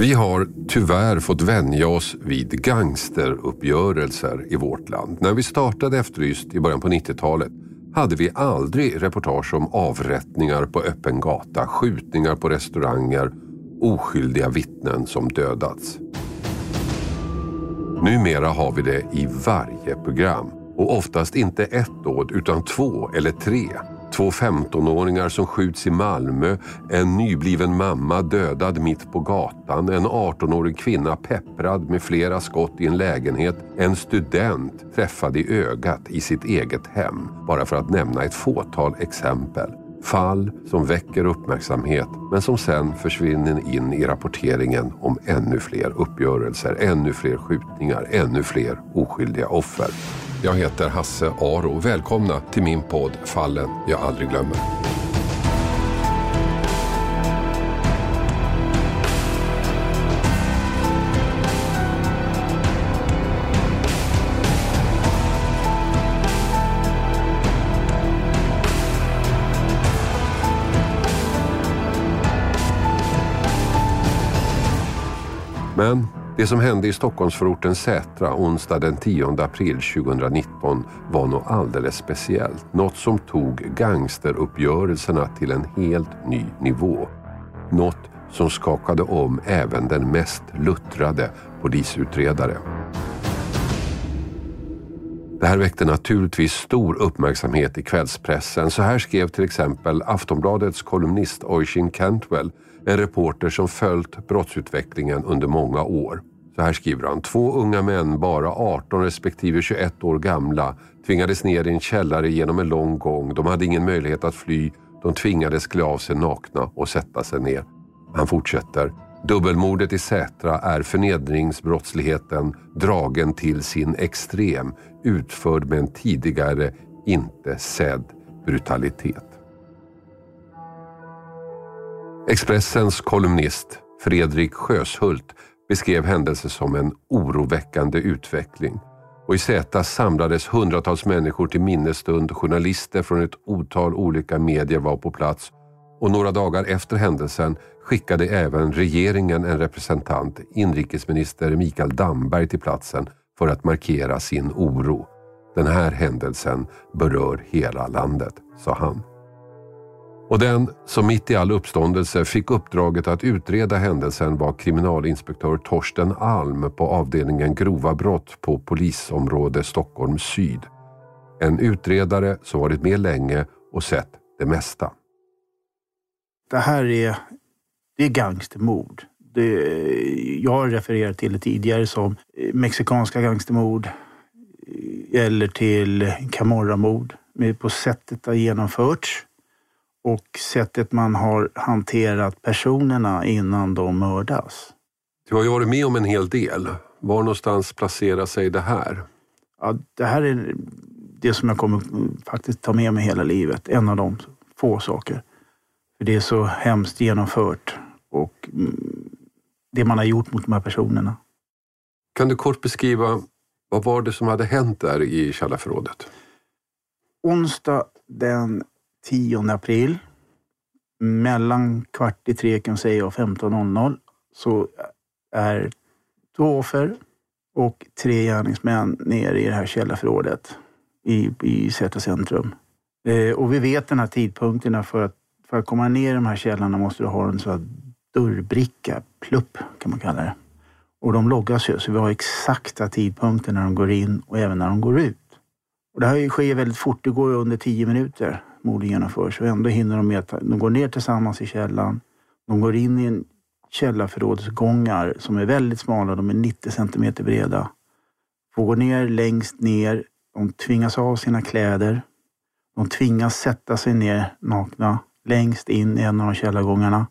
Vi har tyvärr fått vänja oss vid gangsteruppgörelser i vårt land. När vi startade Efterlyst i början på 90-talet hade vi aldrig reportage om avrättningar på öppen gata, skjutningar på restauranger, oskyldiga vittnen som dödats. Numera har vi det i varje program och oftast inte ett dåd utan två eller tre. Två 15-åringar som skjuts i Malmö, en nybliven mamma dödad mitt på gatan, en 18-årig kvinna pepprad med flera skott i en lägenhet, en student träffad i ögat i sitt eget hem. Bara för att nämna ett fåtal exempel. Fall som väcker uppmärksamhet men som sen försvinner in i rapporteringen om ännu fler uppgörelser, ännu fler skjutningar, ännu fler oskyldiga offer. Jag heter Hasse Aro. Välkomna till min podd Fallen jag aldrig glömmer. Det som hände i Stockholmsförorten Sätra onsdag den 10 april 2019 var något alldeles speciellt. Något som tog gangsteruppgörelserna till en helt ny nivå. Något som skakade om även den mest luttrade polisutredare. Det här väckte naturligtvis stor uppmärksamhet i kvällspressen. Så här skrev till exempel Aftonbladets kolumnist Oisin Cantwell, en reporter som följt brottsutvecklingen under många år. Så här skriver han. Två unga män, bara 18 respektive 21 år gamla, tvingades ner i en källare genom en lång gång. De hade ingen möjlighet att fly. De tvingades klä av sig nakna och sätta sig ner. Han fortsätter. Dubbelmordet i Sätra är förnedringsbrottsligheten dragen till sin extrem, utförd med en tidigare inte sedd brutalitet. Expressens kolumnist Fredrik Sjöshult beskrev händelsen som en oroväckande utveckling. Och I Zäta samlades hundratals människor till minnesstund. Journalister från ett otal olika medier var på plats och några dagar efter händelsen skickade även regeringen en representant, inrikesminister Mikael Damberg, till platsen för att markera sin oro. Den här händelsen berör hela landet, sa han. Och den som mitt i all uppståndelse fick uppdraget att utreda händelsen var kriminalinspektör Torsten Alm på avdelningen grova brott på polisområde Stockholm syd. En utredare som varit med länge och sett det mesta. Det här är, det är gangstermord. Det, jag har refererat till det tidigare som eh, mexikanska gangstermord eh, eller till Camorra-mord. På sättet det har genomförts och sättet man har hanterat personerna innan de mördas. Du har ju varit med om en hel del. Var någonstans placerar sig det här? Ja, det här är det som jag kommer faktiskt ta med mig hela livet. En av de få saker. För det är så hemskt genomfört och mm, det man har gjort mot de här personerna. Kan du kort beskriva vad var det som hade hänt där i källarförrådet? Onsdag den 10 april mellan kvart i tre kan säga och 15.00 så är två offer och tre gärningsmän nere i det här källarförrådet i, i Sätra centrum. Eh, och vi vet den här tidpunkterna för att, för att komma ner i de här källarna måste du ha en sån här dörrbricka, plupp kan man kalla det. Och de loggas ju, så vi har exakta tidpunkter när de går in och även när de går ut. Och det här sker väldigt fort, det går under tio minuter mord genomförs och ändå hinner de med De går ner tillsammans i källan. De går in i en källarförrådsgångar som är väldigt smala. De är 90 centimeter breda. Får gå ner längst ner. De tvingas av sina kläder. De tvingas sätta sig ner nakna längst in i en av de källargångarna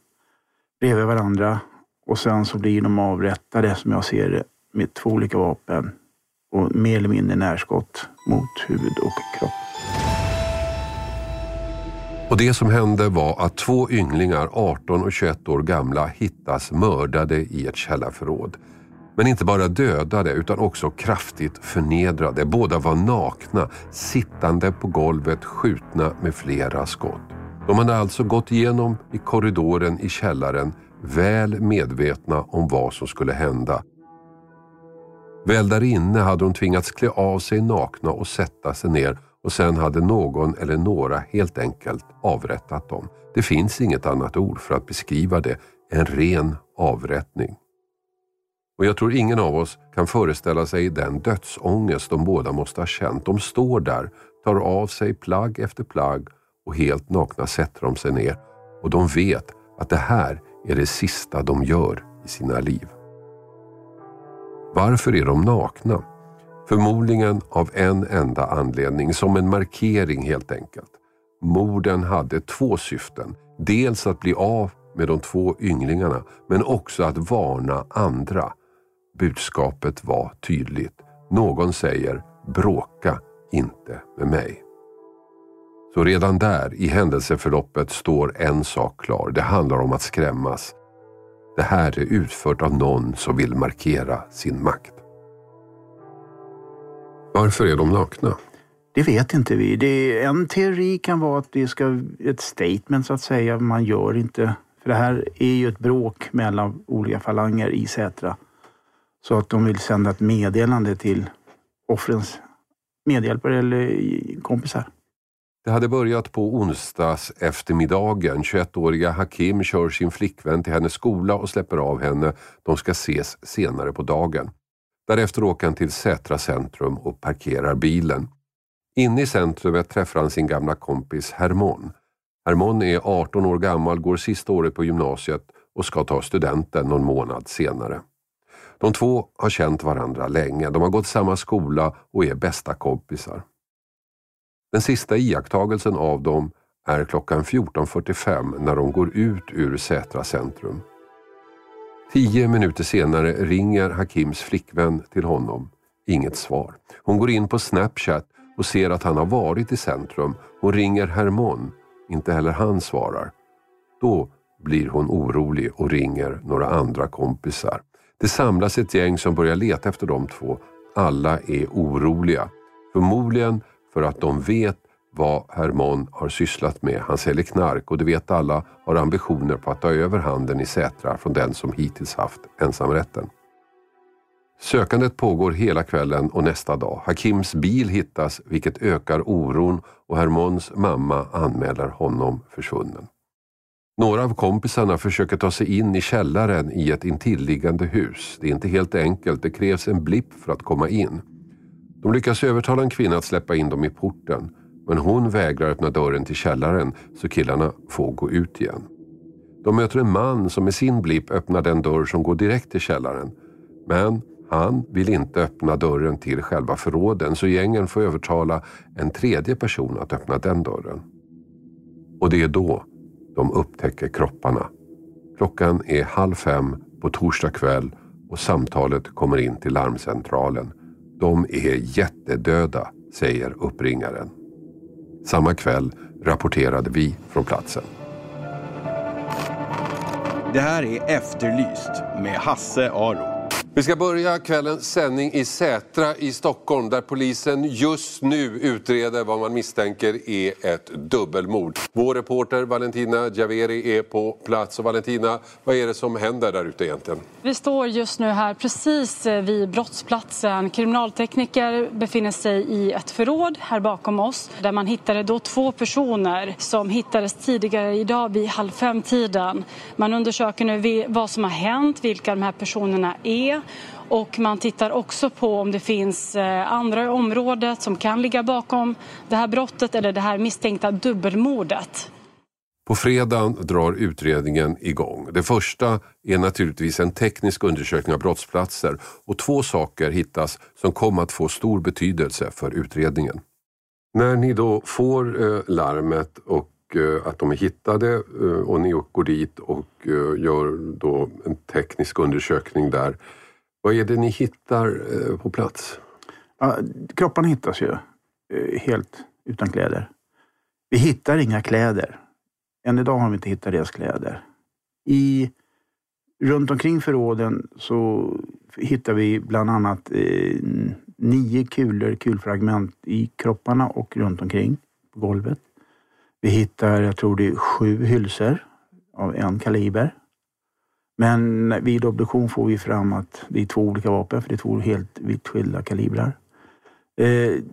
bredvid varandra. Och sen så blir de avrättade, som jag ser det, med två olika vapen och mer eller mindre närskott mot huvud och kropp. Och det som hände var att två ynglingar, 18 och 21 år gamla, hittas mördade i ett källarförråd. Men inte bara dödade utan också kraftigt förnedrade. Båda var nakna, sittande på golvet, skjutna med flera skott. De hade alltså gått igenom i korridoren i källaren, väl medvetna om vad som skulle hända. Väl där inne hade de tvingats klä av sig nakna och sätta sig ner och sen hade någon eller några helt enkelt avrättat dem. Det finns inget annat ord för att beskriva det, än ren avrättning. Och jag tror ingen av oss kan föreställa sig den dödsångest de båda måste ha känt. De står där, tar av sig plagg efter plagg och helt nakna sätter de sig ner. Och de vet att det här är det sista de gör i sina liv. Varför är de nakna? Förmodligen av en enda anledning, som en markering helt enkelt. Morden hade två syften. Dels att bli av med de två ynglingarna, men också att varna andra. Budskapet var tydligt. Någon säger bråka inte med mig. Så redan där i händelseförloppet står en sak klar. Det handlar om att skrämmas. Det här är utfört av någon som vill markera sin makt. Varför är de nakna? Det vet inte vi. Det, en teori kan vara att det ska ett statement så att säga. Man gör inte... För det här är ju ett bråk mellan olika falanger i Sätra. Så att de vill sända ett meddelande till offrens medhjälpare eller kompisar. Det hade börjat på onsdags eftermiddagen. 21-åriga Hakim kör sin flickvän till hennes skola och släpper av henne. De ska ses senare på dagen. Därefter åker han till Sätra centrum och parkerar bilen. Inne i centrumet träffar han sin gamla kompis Hermon. Hermon är 18 år gammal, går sista året på gymnasiet och ska ta studenten någon månad senare. De två har känt varandra länge, de har gått samma skola och är bästa kompisar. Den sista iakttagelsen av dem är klockan 14.45 när de går ut ur Sätra centrum. Tio minuter senare ringer Hakims flickvän till honom. Inget svar. Hon går in på Snapchat och ser att han har varit i centrum. Hon ringer Hermon. Inte heller han svarar. Då blir hon orolig och ringer några andra kompisar. Det samlas ett gäng som börjar leta efter de två. Alla är oroliga. Förmodligen för att de vet vad Hermon har sysslat med. Han säljer knark och det vet alla har ambitioner på att ta över handeln i Sätra från den som hittills haft ensamrätten. Sökandet pågår hela kvällen och nästa dag. Hakims bil hittas vilket ökar oron och Hermons mamma anmäler honom försvunnen. Några av kompisarna försöker ta sig in i källaren i ett intilliggande hus. Det är inte helt enkelt, det krävs en blipp för att komma in. De lyckas övertala en kvinna att släppa in dem i porten. Men hon vägrar öppna dörren till källaren så killarna får gå ut igen. De möter en man som med sin blipp öppnar den dörr som går direkt till källaren. Men han vill inte öppna dörren till själva förråden så gängen får övertala en tredje person att öppna den dörren. Och det är då de upptäcker kropparna. Klockan är halv fem på torsdag kväll och samtalet kommer in till larmcentralen. De är jättedöda, säger uppringaren. Samma kväll rapporterade vi från platsen. Det här är Efterlyst med Hasse Aro. Vi ska börja kvällens sändning i Sätra i Stockholm där polisen just nu utreder vad man misstänker är ett dubbelmord. Vår reporter Valentina Javeri är på plats. Och Valentina, vad är det som händer där ute egentligen? Vi står just nu här precis eh, vid brottsplatsen. Kriminaltekniker befinner sig i ett förråd här bakom oss där man hittade då två personer som hittades tidigare idag vid halv fem-tiden. Man undersöker nu vad som har hänt, vilka de här personerna är och man tittar också på om det finns eh, andra i området som kan ligga bakom det här brottet eller det här misstänkta dubbelmordet. På fredagen drar utredningen igång. Det första är naturligtvis en teknisk undersökning av brottsplatser och två saker hittas som kommer att få stor betydelse för utredningen. När ni då får eh, larmet och eh, att de är hittade och ni går dit och gör då en teknisk undersökning där. Vad är det ni hittar eh, på plats? Ja, kropparna hittas ju eh, helt utan kläder. Vi hittar inga kläder. Än idag har vi inte hittat deras kläder. I, runt omkring förråden så hittar vi bland annat eh, nio kulor, kulfragment i kropparna och runt omkring på golvet. Vi hittar, jag tror det är sju hylsor av en kaliber. Men vid obduktion får vi fram att det är två olika vapen, för det är två helt vitt skilda kalibrar. Eh,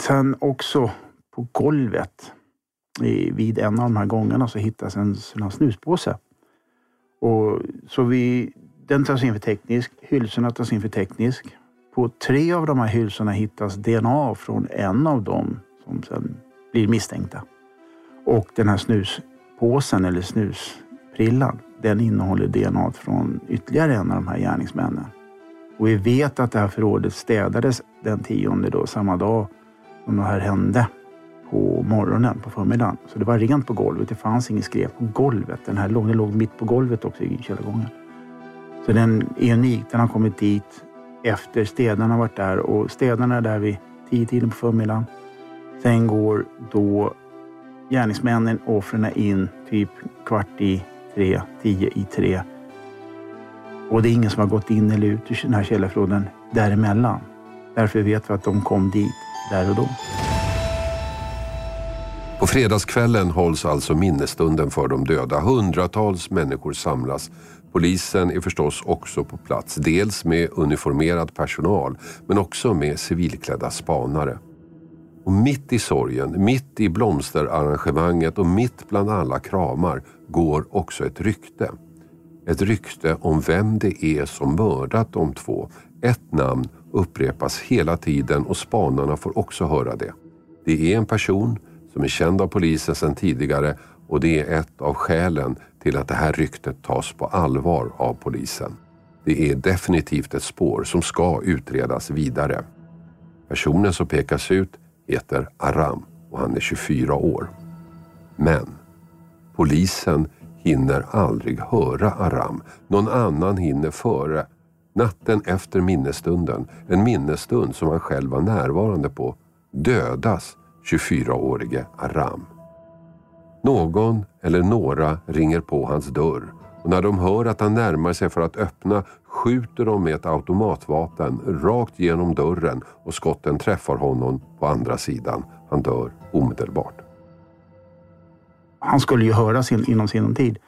sen också på golvet i, vid en av de här gångarna så hittas en, en snuspåse. Och, så vi, den tas in för teknisk, hylsorna tas in för teknisk. På tre av de här hylsorna hittas DNA från en av dem som sen blir misstänkta. Och den här snuspåsen eller snusprillan, den innehåller DNA från ytterligare en av de här gärningsmännen. Och vi vet att det här förrådet städades den tionde då, samma dag som det här hände på morgonen, på förmiddagen. Så det var rent på golvet. Det fanns inget skräp på golvet. Den här låg, den låg mitt på golvet också i källargången. Så den är unik. Den har kommit dit efter städarna har varit där och städarna är där vid tio tiden på förmiddagen. Sen går då gärningsmännen, offren in typ kvart i tre, tio i tre. Och det är ingen som har gått in eller ut ur den här källarförråden däremellan. Därför vet vi att de kom dit där och då. På fredagskvällen hålls alltså minnesstunden för de döda. Hundratals människor samlas. Polisen är förstås också på plats. Dels med uniformerad personal men också med civilklädda spanare. Och mitt i sorgen, mitt i blomsterarrangemanget och mitt bland alla kramar går också ett rykte. Ett rykte om vem det är som mördat de två. Ett namn upprepas hela tiden och spanarna får också höra det. Det är en person som är känd av polisen sedan tidigare och det är ett av skälen till att det här ryktet tas på allvar av polisen. Det är definitivt ett spår som ska utredas vidare. Personen som pekas ut heter Aram och han är 24 år. Men polisen hinner aldrig höra Aram. Någon annan hinner före. Natten efter minnesstunden, en minnesstund som han själv var närvarande på, dödas 24-årige Aram. Någon eller några ringer på hans dörr och när de hör att han närmar sig för att öppna skjuter de med ett automatvapen rakt genom dörren och skotten träffar honom på andra sidan. Han dör omedelbart. Han skulle ju höras in, inom sin tid.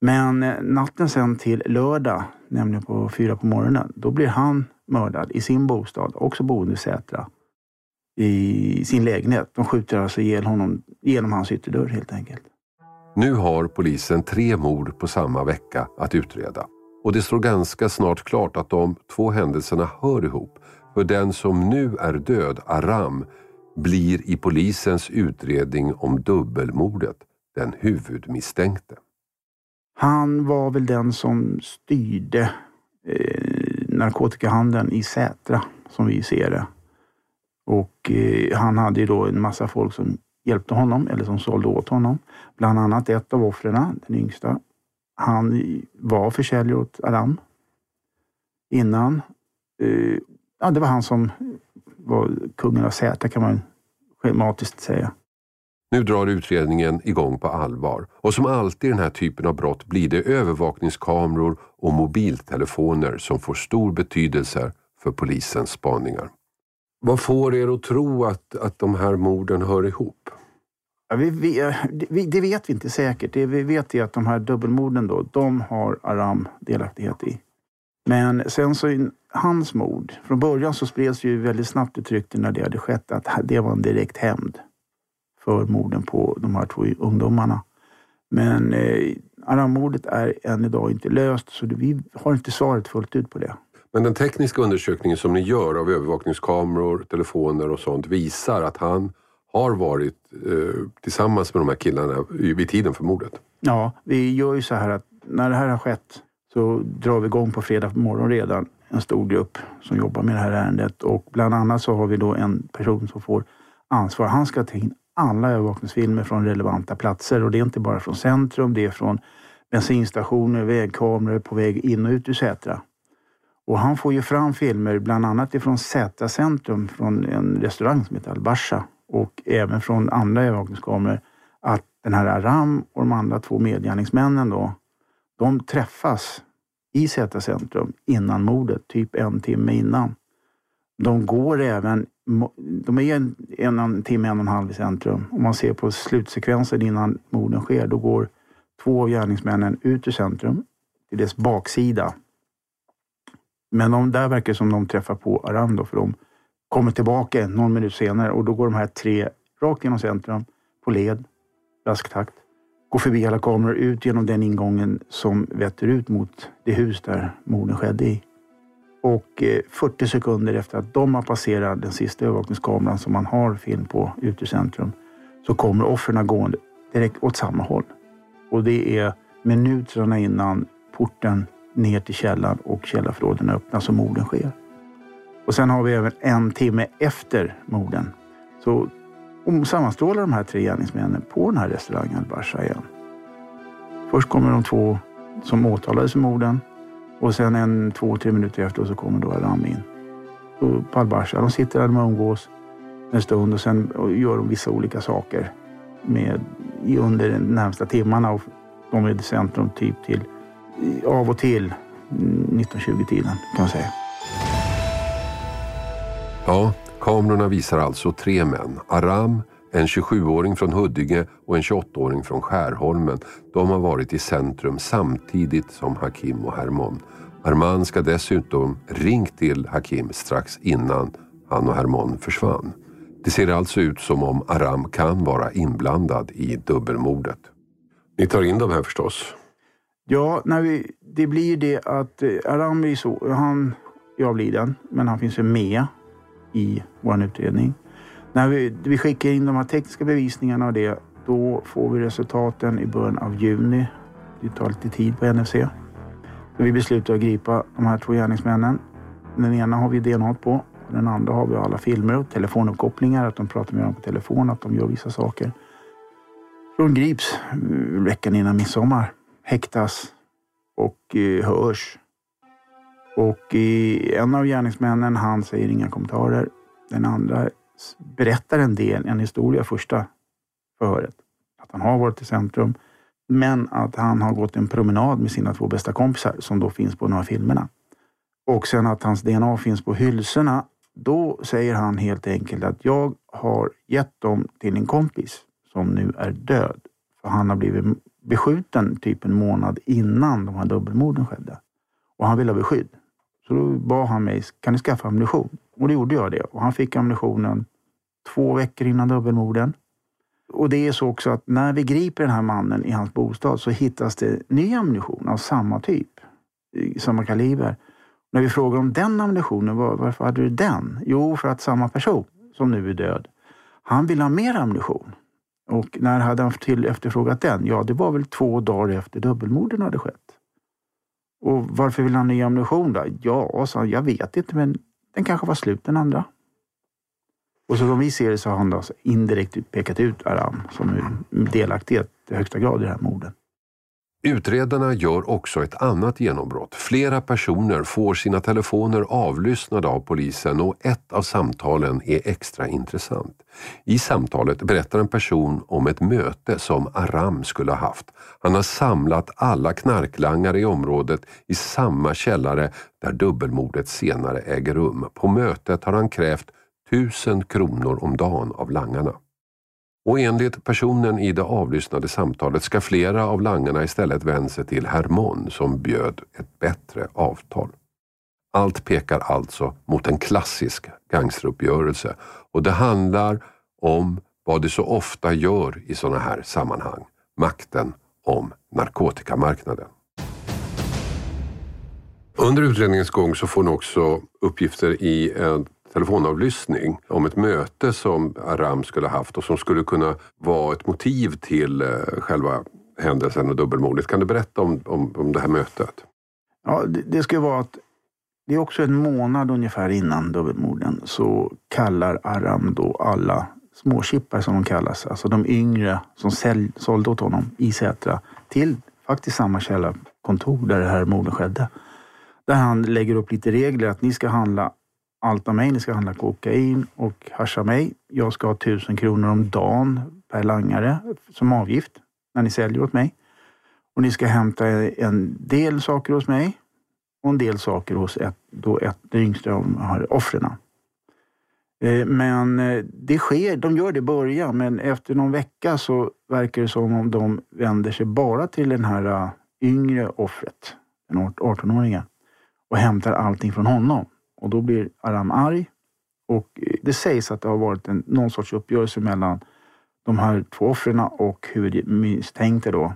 Men eh, natten sen till lördag, nämligen på fyra på morgonen, då blir han mördad i sin bostad, också boende i Sätra i sin lägenhet. De skjuter alltså ihjäl honom genom hans ytterdörr helt enkelt. Nu har polisen tre mord på samma vecka att utreda. Och det står ganska snart klart att de två händelserna hör ihop. För den som nu är död, Aram, blir i polisens utredning om dubbelmordet den huvudmisstänkte. Han var väl den som styrde eh, narkotikahandeln i Sätra, som vi ser det. Och eh, han hade ju då en massa folk som hjälpte honom eller som sålde åt honom. Bland annat ett av offren, den yngsta. Han var försäljare åt Aram innan. Eh, ja, det var han som var kungen av Zäta kan man schematiskt säga. Nu drar utredningen igång på allvar och som alltid i den här typen av brott blir det övervakningskameror och mobiltelefoner som får stor betydelse för polisens spaningar. Vad får er att tro att, att de här morden hör ihop? Ja, vi, eh, vi, det vet vi inte säkert. Det vi vet är att de här dubbelmorden då, de har Aram delaktighet i. Men sen så hans mord, från början så spreds ju väldigt snabbt ett rykte när det hade skett att det var en direkt hämnd för morden på de här två ungdomarna. Men eh, Aram-mordet är än idag inte löst så vi har inte svaret fullt ut på det. Men den tekniska undersökningen som ni gör av övervakningskameror, telefoner och sånt visar att han har varit eh, tillsammans med de här killarna vid tiden för mordet? Ja, vi gör ju så här att när det här har skett så drar vi igång på fredag morgon redan en stor grupp som jobbar med det här ärendet och bland annat så har vi då en person som får ansvar. Han ska ta in alla övervakningsfilmer från relevanta platser och det är inte bara från centrum, det är från bensinstationer, vägkameror på väg in och ut ur Sätra. Och han får ju fram filmer bland annat ifrån Sätra centrum från en restaurang som heter Albasha och även från andra övervakningskameror att den här Aram och de andra två medgärningsmännen då, de träffas i Sätra centrum innan mordet, typ en timme innan. De går även, de är en, en timme, en och en halv i centrum. Om man ser på slutsekvensen innan morden sker, då går två av gärningsmännen ut ur centrum till dess baksida. Men de, där verkar det som de träffar på Aram då, för de kommer tillbaka någon minut senare och då går de här tre rakt genom centrum på led, rask takt. Går förbi alla kameror, ut genom den ingången som vetter ut mot det hus där morden skedde i. Och eh, 40 sekunder efter att de har passerat den sista övervakningskameran som man har film på ute i centrum så kommer offren gående direkt åt samma håll. Och det är minuterna innan porten ner till källaren och källarförråden öppnas och morden sker. Och sen har vi även en timme efter morden så sammanstrålar de här tre gärningsmännen på den här restaurangen Al-Basha igen. Först kommer de två som åtalades för morden och sen en två, tre minuter efter så kommer då Aram in. på Al-Basha. De sitter där de umgås en stund och sen gör de vissa olika saker med, under de närmsta timmarna. Och de är i centrum typ till av och till mm, 1920-tiden kan man säga. Ja, kamerorna visar alltså tre män. Aram, en 27-åring från Huddinge och en 28-åring från Skärholmen. De har varit i centrum samtidigt som Hakim och Hermon. Arman ska dessutom ringt till Hakim strax innan han och Hermon försvann. Det ser alltså ut som om Aram kan vara inblandad i dubbelmordet. Ni tar in de här förstås? Ja, när vi, det blir det att eh, Aram är så, han jag blir den, men han finns ju med i vår utredning. När vi, vi skickar in de här tekniska bevisningarna och det, då får vi resultaten i början av juni. Det tar lite tid på NFC. Vi beslutar att gripa de här två gärningsmännen. Den ena har vi DNA på. Den andra har vi alla filmer och telefonuppkopplingar, att de pratar med varandra på telefon, att de gör vissa saker. De grips eh, veckan innan midsommar, häktas och eh, hörs. Och en av gärningsmännen, han säger inga kommentarer. Den andra berättar en del, en historia första förhöret. Att han har varit i centrum, men att han har gått en promenad med sina två bästa kompisar som då finns på några filmerna. Och sen att hans DNA finns på hylsorna. Då säger han helt enkelt att jag har gett dem till en kompis som nu är död. För han har blivit beskjuten typ en månad innan de här dubbelmorden skedde. Och han vill ha beskydd. Så då bad han mig, kan du skaffa ammunition? Och då gjorde jag det. Och han fick ammunitionen två veckor innan dubbelmorden. Och det är så också att när vi griper den här mannen i hans bostad så hittas det ny ammunition av samma typ, samma kaliber. När vi frågar om den ammunitionen, var, varför hade du den? Jo, för att samma person som nu är död, han vill ha mer ammunition. Och när hade han till efterfrågat den? Ja, det var väl två dagar efter dubbelmorden hade skett. Och varför vill han ny ammunition då? Ja, sa han, jag vet inte, men den kanske var slut den andra. Och så som vi ser det så har han då alltså indirekt pekat ut Aram som delaktig i högsta grad i det här mordet. Utredarna gör också ett annat genombrott. Flera personer får sina telefoner avlyssnade av polisen och ett av samtalen är extra intressant. I samtalet berättar en person om ett möte som Aram skulle ha haft. Han har samlat alla knarklangare i området i samma källare där dubbelmordet senare äger rum. På mötet har han krävt tusen kronor om dagen av langarna. Och enligt personen i det avlyssnade samtalet ska flera av langarna istället vända sig till Hermon som bjöd ett bättre avtal. Allt pekar alltså mot en klassisk gangsteruppgörelse och det handlar om vad det så ofta gör i sådana här sammanhang. Makten om narkotikamarknaden. Under utredningens gång så får ni också uppgifter i en telefonavlyssning om ett möte som Aram skulle haft och som skulle kunna vara ett motiv till eh, själva händelsen och dubbelmordet. Kan du berätta om, om, om det här mötet? Ja, det, det ska vara att det är också en månad ungefär innan dubbelmorden så kallar Aram då alla småchippar som de kallas, alltså de yngre som sälj, sålde åt honom i Sätra till faktiskt samma källarkontor där det här mordet skedde. Där han lägger upp lite regler att ni ska handla allt av mig. Ni ska handla kokain och hascha mig. Jag ska ha tusen kronor om dagen per langare som avgift när ni säljer åt mig. Och ni ska hämta en del saker hos mig och en del saker hos ett, då ett, det yngsta av offren. Eh, men eh, det sker, de gör det i början, men efter någon vecka så verkar det som om de vänder sig bara till den här eh, yngre offret. den 18-åringen, och hämtar allting från honom. Och då blir Aram arg och eh, det sägs att det har varit en, någon sorts uppgörelse mellan de här två offren och huvudmisstänkte då,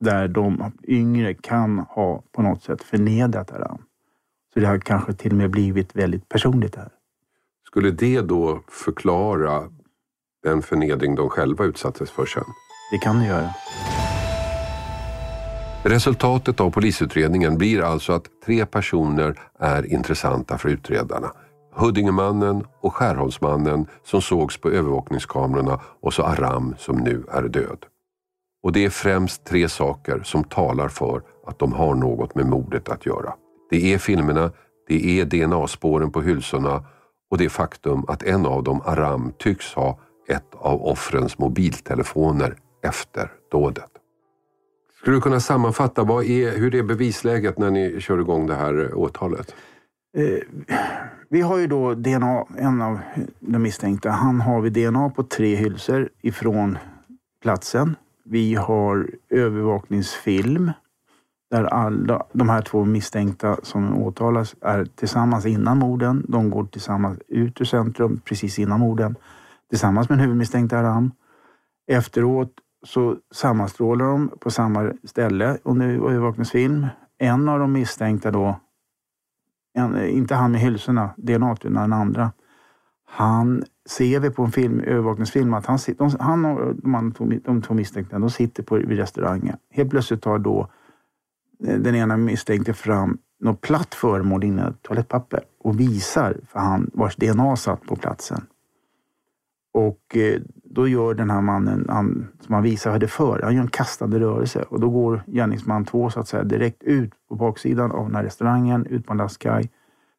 där de yngre kan ha på något sätt förnedrat Aram. Så det har kanske till och med blivit väldigt personligt här. Skulle det då förklara den förnedring de själva utsattes för sen? Det kan det göra. Resultatet av polisutredningen blir alltså att tre personer är intressanta för utredarna. Huddingemannen och Skärholmsmannen som sågs på övervakningskamerorna och så Aram som nu är död. Och det är främst tre saker som talar för att de har något med mordet att göra. Det är filmerna, det är DNA-spåren på hylsorna och det faktum att en av dem, Aram, tycks ha ett av offrens mobiltelefoner efter dådet. Skulle du kunna sammanfatta, vad är, hur är bevisläget när ni kör igång det här åtalet? Eh, vi har ju då DNA, en av de misstänkta, han har vi DNA på tre hylsor ifrån platsen. Vi har övervakningsfilm där alla de här två misstänkta som åtalas är tillsammans innan morden. De går tillsammans ut ur centrum precis innan morden tillsammans med en huvudmisstänkt Aram. Efteråt så sammanstrålar de på samma ställe under övervakningsfilm. En av de misstänkta då, en, inte han med hylsorna, DNA utan den andra. Han ser vi på en film, övervakningsfilm att han, de, han och de, de två misstänkta de sitter på, vid restaurangen. Helt plötsligt tar då eh, den ena misstänkte fram något platt föremål inne i toalettpapper och visar för han vars DNA satt på platsen. Och eh, då gör den här mannen, han, som han visar hade för, han gör en kastande rörelse och då går gärningsman två så att säga direkt ut på baksidan av den här restaurangen, ut på en lastkaj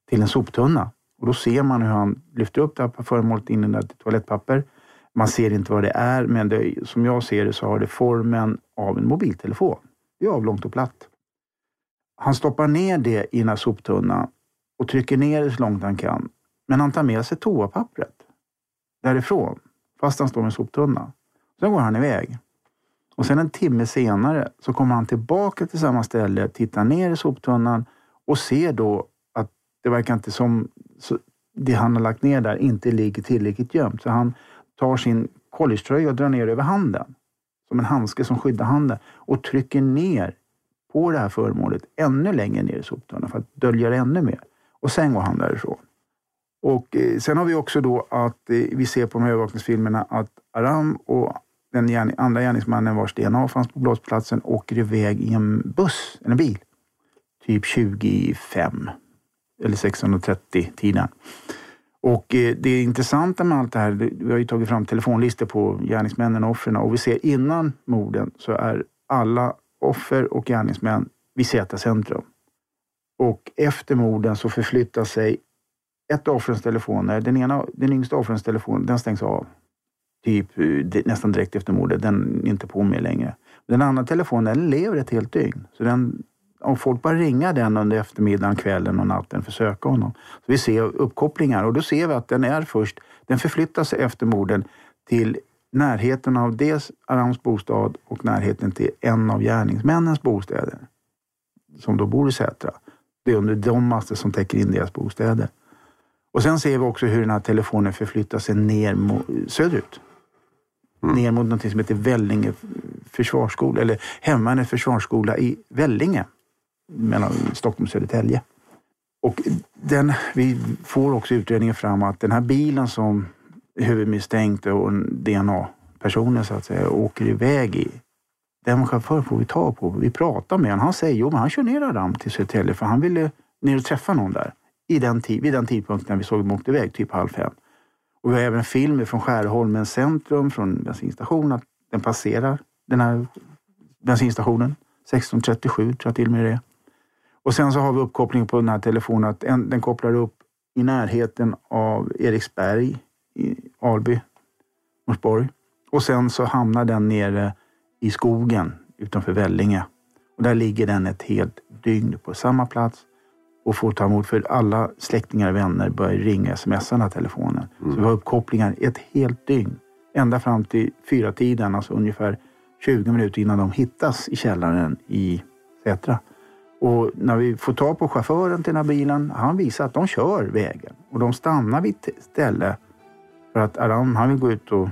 till en soptunna. Och då ser man hur han lyfter upp det här föremålet in i toalettpapper. Man ser inte vad det är, men det, som jag ser det så har det formen av en mobiltelefon. Det är avlångt och platt. Han stoppar ner det i den här soptunnan och trycker ner det så långt han kan. Men han tar med sig toapappret därifrån, fast han står med en soptunna. Sen går han iväg. Och sen en timme senare så kommer han tillbaka till samma ställe, tittar ner i soptunnan och ser då att det verkar inte som det han har lagt ner där inte ligger tillräckligt gömt. Så han tar sin collegetröja och drar ner över handen. Som en handske som skyddar handen. Och trycker ner på det här föremålet ännu längre ner i soptunnan för att dölja det ännu mer. Och sen går han därifrån. Och eh, sen har vi också då att eh, vi ser på de här övervakningsfilmerna att Aram och den gärning, andra gärningsmannen vars DNA fanns på brottsplatsen åker iväg i en buss, en bil. Typ 25 eller 630 tiden. Och eh, det intressanta med allt det här, vi har ju tagit fram telefonlistor på gärningsmännen och offren och vi ser innan morden så är alla offer och gärningsmän vid Z-centrum. Och efter morden så förflyttar sig ett av offrens telefoner, den, ena, den yngsta offrens telefon, den stängs av. Typ eh, nästan direkt efter mordet. Den är inte på mer längre. Den andra telefonen den lever ett helt dygn. Så den, om folk bara ringa den under eftermiddagen, kvällen och natten för att söka honom. Så vi ser uppkopplingar och då ser vi att den är först, den förflyttar sig efter morden till närheten av dels Arams bostad och närheten till en av gärningsmännens bostäder. Som då bor i Sätra. Det är under de master som täcker in deras bostäder. Och sen ser vi också hur den här telefonen förflyttar sig ner mot, söderut. Mm. Ner mot något som heter Vellinge försvarsskola, eller Hemvärnets försvarsskola i Vellinge. Mellan Stockholm och Södertälje. Och den, vi får också utredningen fram att den här bilen som huvudmisstänkte och DNA-personen så att säga åker iväg i. Den chauffören får vi ta på. Vi pratar med honom. Han säger jo, men han kör ner Adam till Södertälje för han ville ner och träffa någon där i den vid den tidpunkten när vi såg dem åkte iväg, typ halv fem. Och vi har även film från Skärholmens centrum, från bensinstationen, att den passerar den här bensinstationen. 1637 tror jag till och med det är. Och sen så har vi uppkoppling på den här telefonen, att en, den kopplar upp i närheten av Eriksberg i Alby, Norsborg. Och sen så hamnar den nere i skogen utanför Vellinge. Och där ligger den ett helt dygn på samma plats och får ta emot, för alla släktingar och vänner börjar ringa, smsa den här telefonen. Mm. Så vi har uppkopplingar ett helt dygn. Ända fram till fyra tiden, alltså ungefär 20 minuter innan de hittas i källaren i Sätra. Och när vi får ta på chauffören till den här bilen, han visar att de kör vägen. Och de stannar vid ett ställe för att Aram, han vill gå ut och...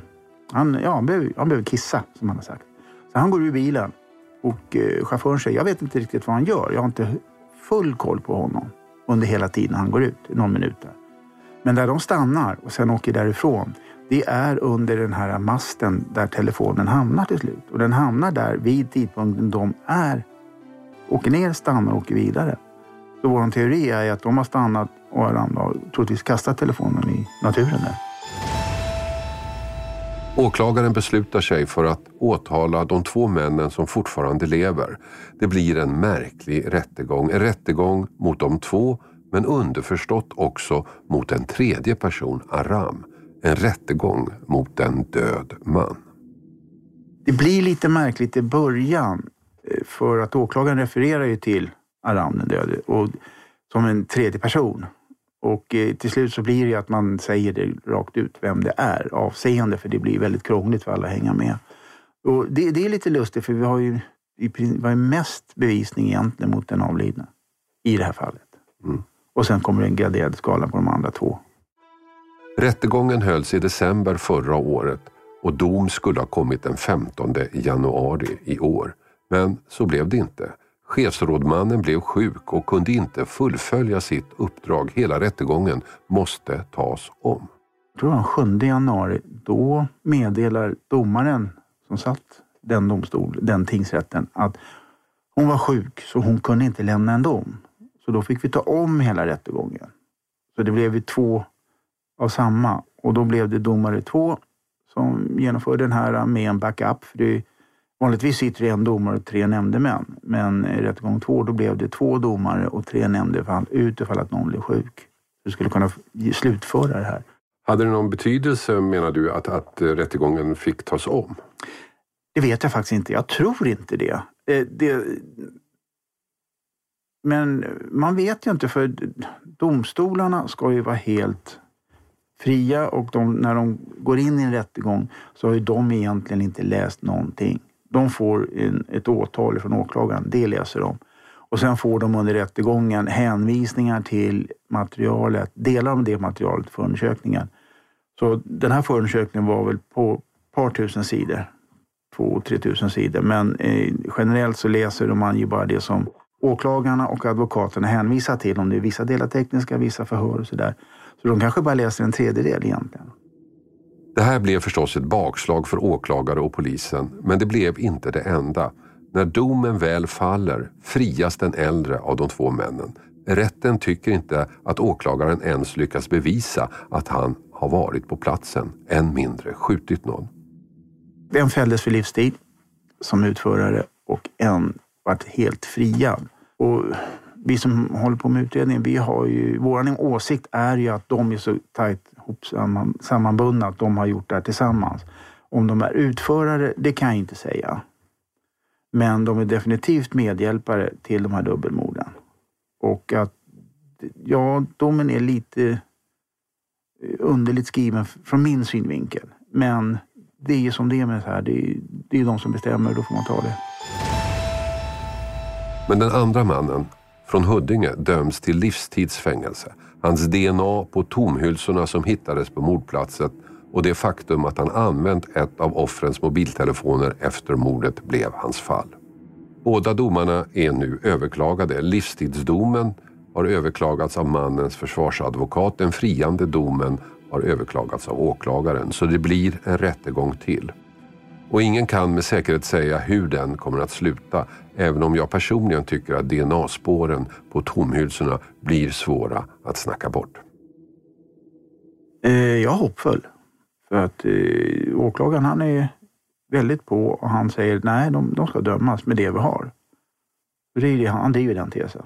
Han, ja, han, behöver, han behöver kissa, som han har sagt. Så han går ur bilen och eh, chauffören säger, jag vet inte riktigt vad han gör. Jag har inte full koll på honom under hela tiden han går ut, någon minut där. Men där de stannar och sen åker därifrån, det är under den här masten där telefonen hamnar till slut. Och den hamnar där vid tidpunkten de är, åker ner, stannar och åker vidare. Så vår teori är att de har stannat och troligtvis kastat telefonen i naturen där. Åklagaren beslutar sig för att åtala de två männen som fortfarande lever. Det blir en märklig rättegång. En rättegång mot de två men underförstått också mot en tredje person, Aram. En rättegång mot en död man. Det blir lite märkligt i början eh, för att åklagaren refererar ju till Aram den döde och som en tredje person. Och eh, till slut så blir det att man säger det rakt ut vem det är avseende för det blir väldigt krångligt för alla att hänga med. Och det, det är lite lustigt för vi har ju vi har mest bevisning egentligen mot den avlidna i det här fallet. Mm. Och sen kommer en graderad skala på de andra två. Rättegången hölls i december förra året och dom skulle ha kommit den 15 januari i år. Men så blev det inte. Chefsrådmannen blev sjuk och kunde inte fullfölja sitt uppdrag. Hela rättegången måste tas om. Jag tror det var den 7 januari. Då meddelar domaren som satt den domstol, den tingsrätten, att hon var sjuk så hon kunde inte lämna en dom. Så då fick vi ta om hela rättegången. Så det blev ju två av samma och då blev det domare två som genomförde den här med en backup. För det Vanligtvis sitter det en domare och tre nämndemän. Men i rättegång två då blev det två domare och tre nämndemän utifall att någon blev sjuk. Du skulle kunna slutföra det här. Hade det någon betydelse menar du att, att rättegången fick tas om? Det vet jag faktiskt inte. Jag tror inte det. Eh, det men man vet ju inte för domstolarna ska ju vara helt fria och de, när de går in i en rättegång så har ju de egentligen inte läst någonting. De får en, ett åtal från åklagaren, det läser de. Och sen får de under rättegången hänvisningar till materialet, delar av det materialet, förundersökningen. Så den här förundersökningen var väl på ett par tusen sidor, två, tre tusen sidor. Men eh, generellt så läser man ju bara det som åklagarna och advokaterna hänvisar till. Om det är vissa delar tekniska, vissa förhör och sådär. Så de kanske bara läser en tredjedel egentligen. Det här blev förstås ett bakslag för åklagare och polisen, men det blev inte det enda. När domen väl faller frias den äldre av de två männen. Rätten tycker inte att åklagaren ens lyckas bevisa att han har varit på platsen, än mindre skjutit någon. En fälldes för livstid som utförare och en vart helt friad. Och vi som håller på med utredningen, vi har ju, vår åsikt är ju att de är så tajt sammanbundna, att de har gjort det här tillsammans. Om de är utförare, det kan jag inte säga. Men de är definitivt medhjälpare till de här dubbelmorden. Och att, ja, domen är lite eh, underligt skriven från min synvinkel. Men det är ju som det är med det här. Det är, det är de som bestämmer, då får man ta det. Men den andra mannen, från Huddinge, döms till livstidsfängelse. Hans DNA på tomhylsorna som hittades på mordplatsen och det faktum att han använt ett av offrens mobiltelefoner efter mordet blev hans fall. Båda domarna är nu överklagade. Livstidsdomen har överklagats av mannens försvarsadvokat. Den friande domen har överklagats av åklagaren. Så det blir en rättegång till. Och ingen kan med säkerhet säga hur den kommer att sluta. Även om jag personligen tycker att DNA-spåren på tomhylsorna blir svåra att snacka bort. Eh, jag är hoppfull. För att eh, åklagaren han är väldigt på och han säger nej, de, de ska dömas med det vi har. Det är det, han driver den tesen.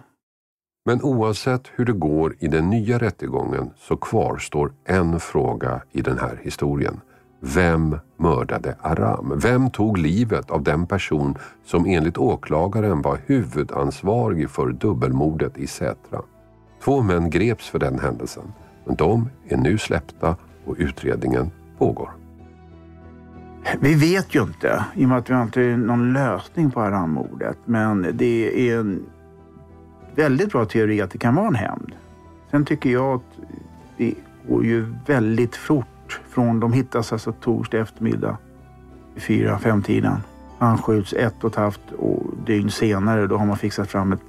Men oavsett hur det går i den nya rättegången så kvarstår en fråga i den här historien. Vem mördade Aram? Vem tog livet av den person som enligt åklagaren var huvudansvarig för dubbelmordet i Sätra? Två män greps för den händelsen, men de är nu släppta och utredningen pågår. Vi vet ju inte, i och med att vi inte har någon lösning på Aram-mordet, men det är en väldigt bra teori att det kan vara en hämnd. Sen tycker jag att det går ju väldigt fort från de hittas alltså torsdag eftermiddag vid fyra, fem tiden. Han skjuts ett och ett halvt dygn senare. Då har man fixat fram ett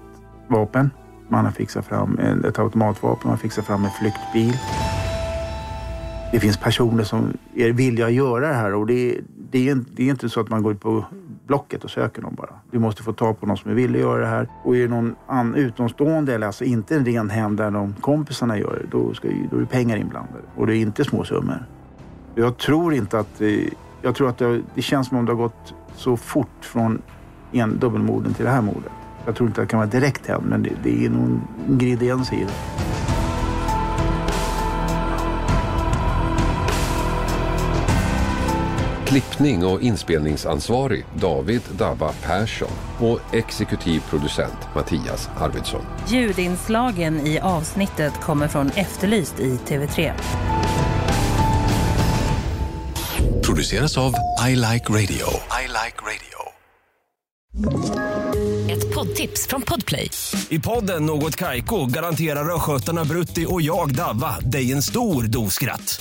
vapen. Man har fixat fram ett automatvapen, man har fixat fram en flyktbil. Det finns personer som är villiga att göra det här och det det är, det är inte så att man går ut på Blocket och söker någon bara. Du måste få tag på någon som är villig att göra det här. Och är det någon an, utomstående, eller alltså inte en ren hem där de kompisarna gör det, då, ska, då är det pengar inblandade. Och det är inte små summor. Jag tror inte att... Jag tror att det, det känns som om det har gått så fort från en dubbelmorden till det här mordet. Jag tror inte att det kan vara direkt hämnd, men det, det är någon ingrediens i det. Klippning och inspelningsansvarig David Dabba Persson och exekutiv producent Mattias Arvidsson. Ljudinslagen i avsnittet kommer från Efterlyst i TV3. Produceras av I Like Radio. I like radio. Ett poddtips från Podplay. I podden Något Kaiko garanterar östgötarna Brutti och jag, Davva, dig en stor dos skratt.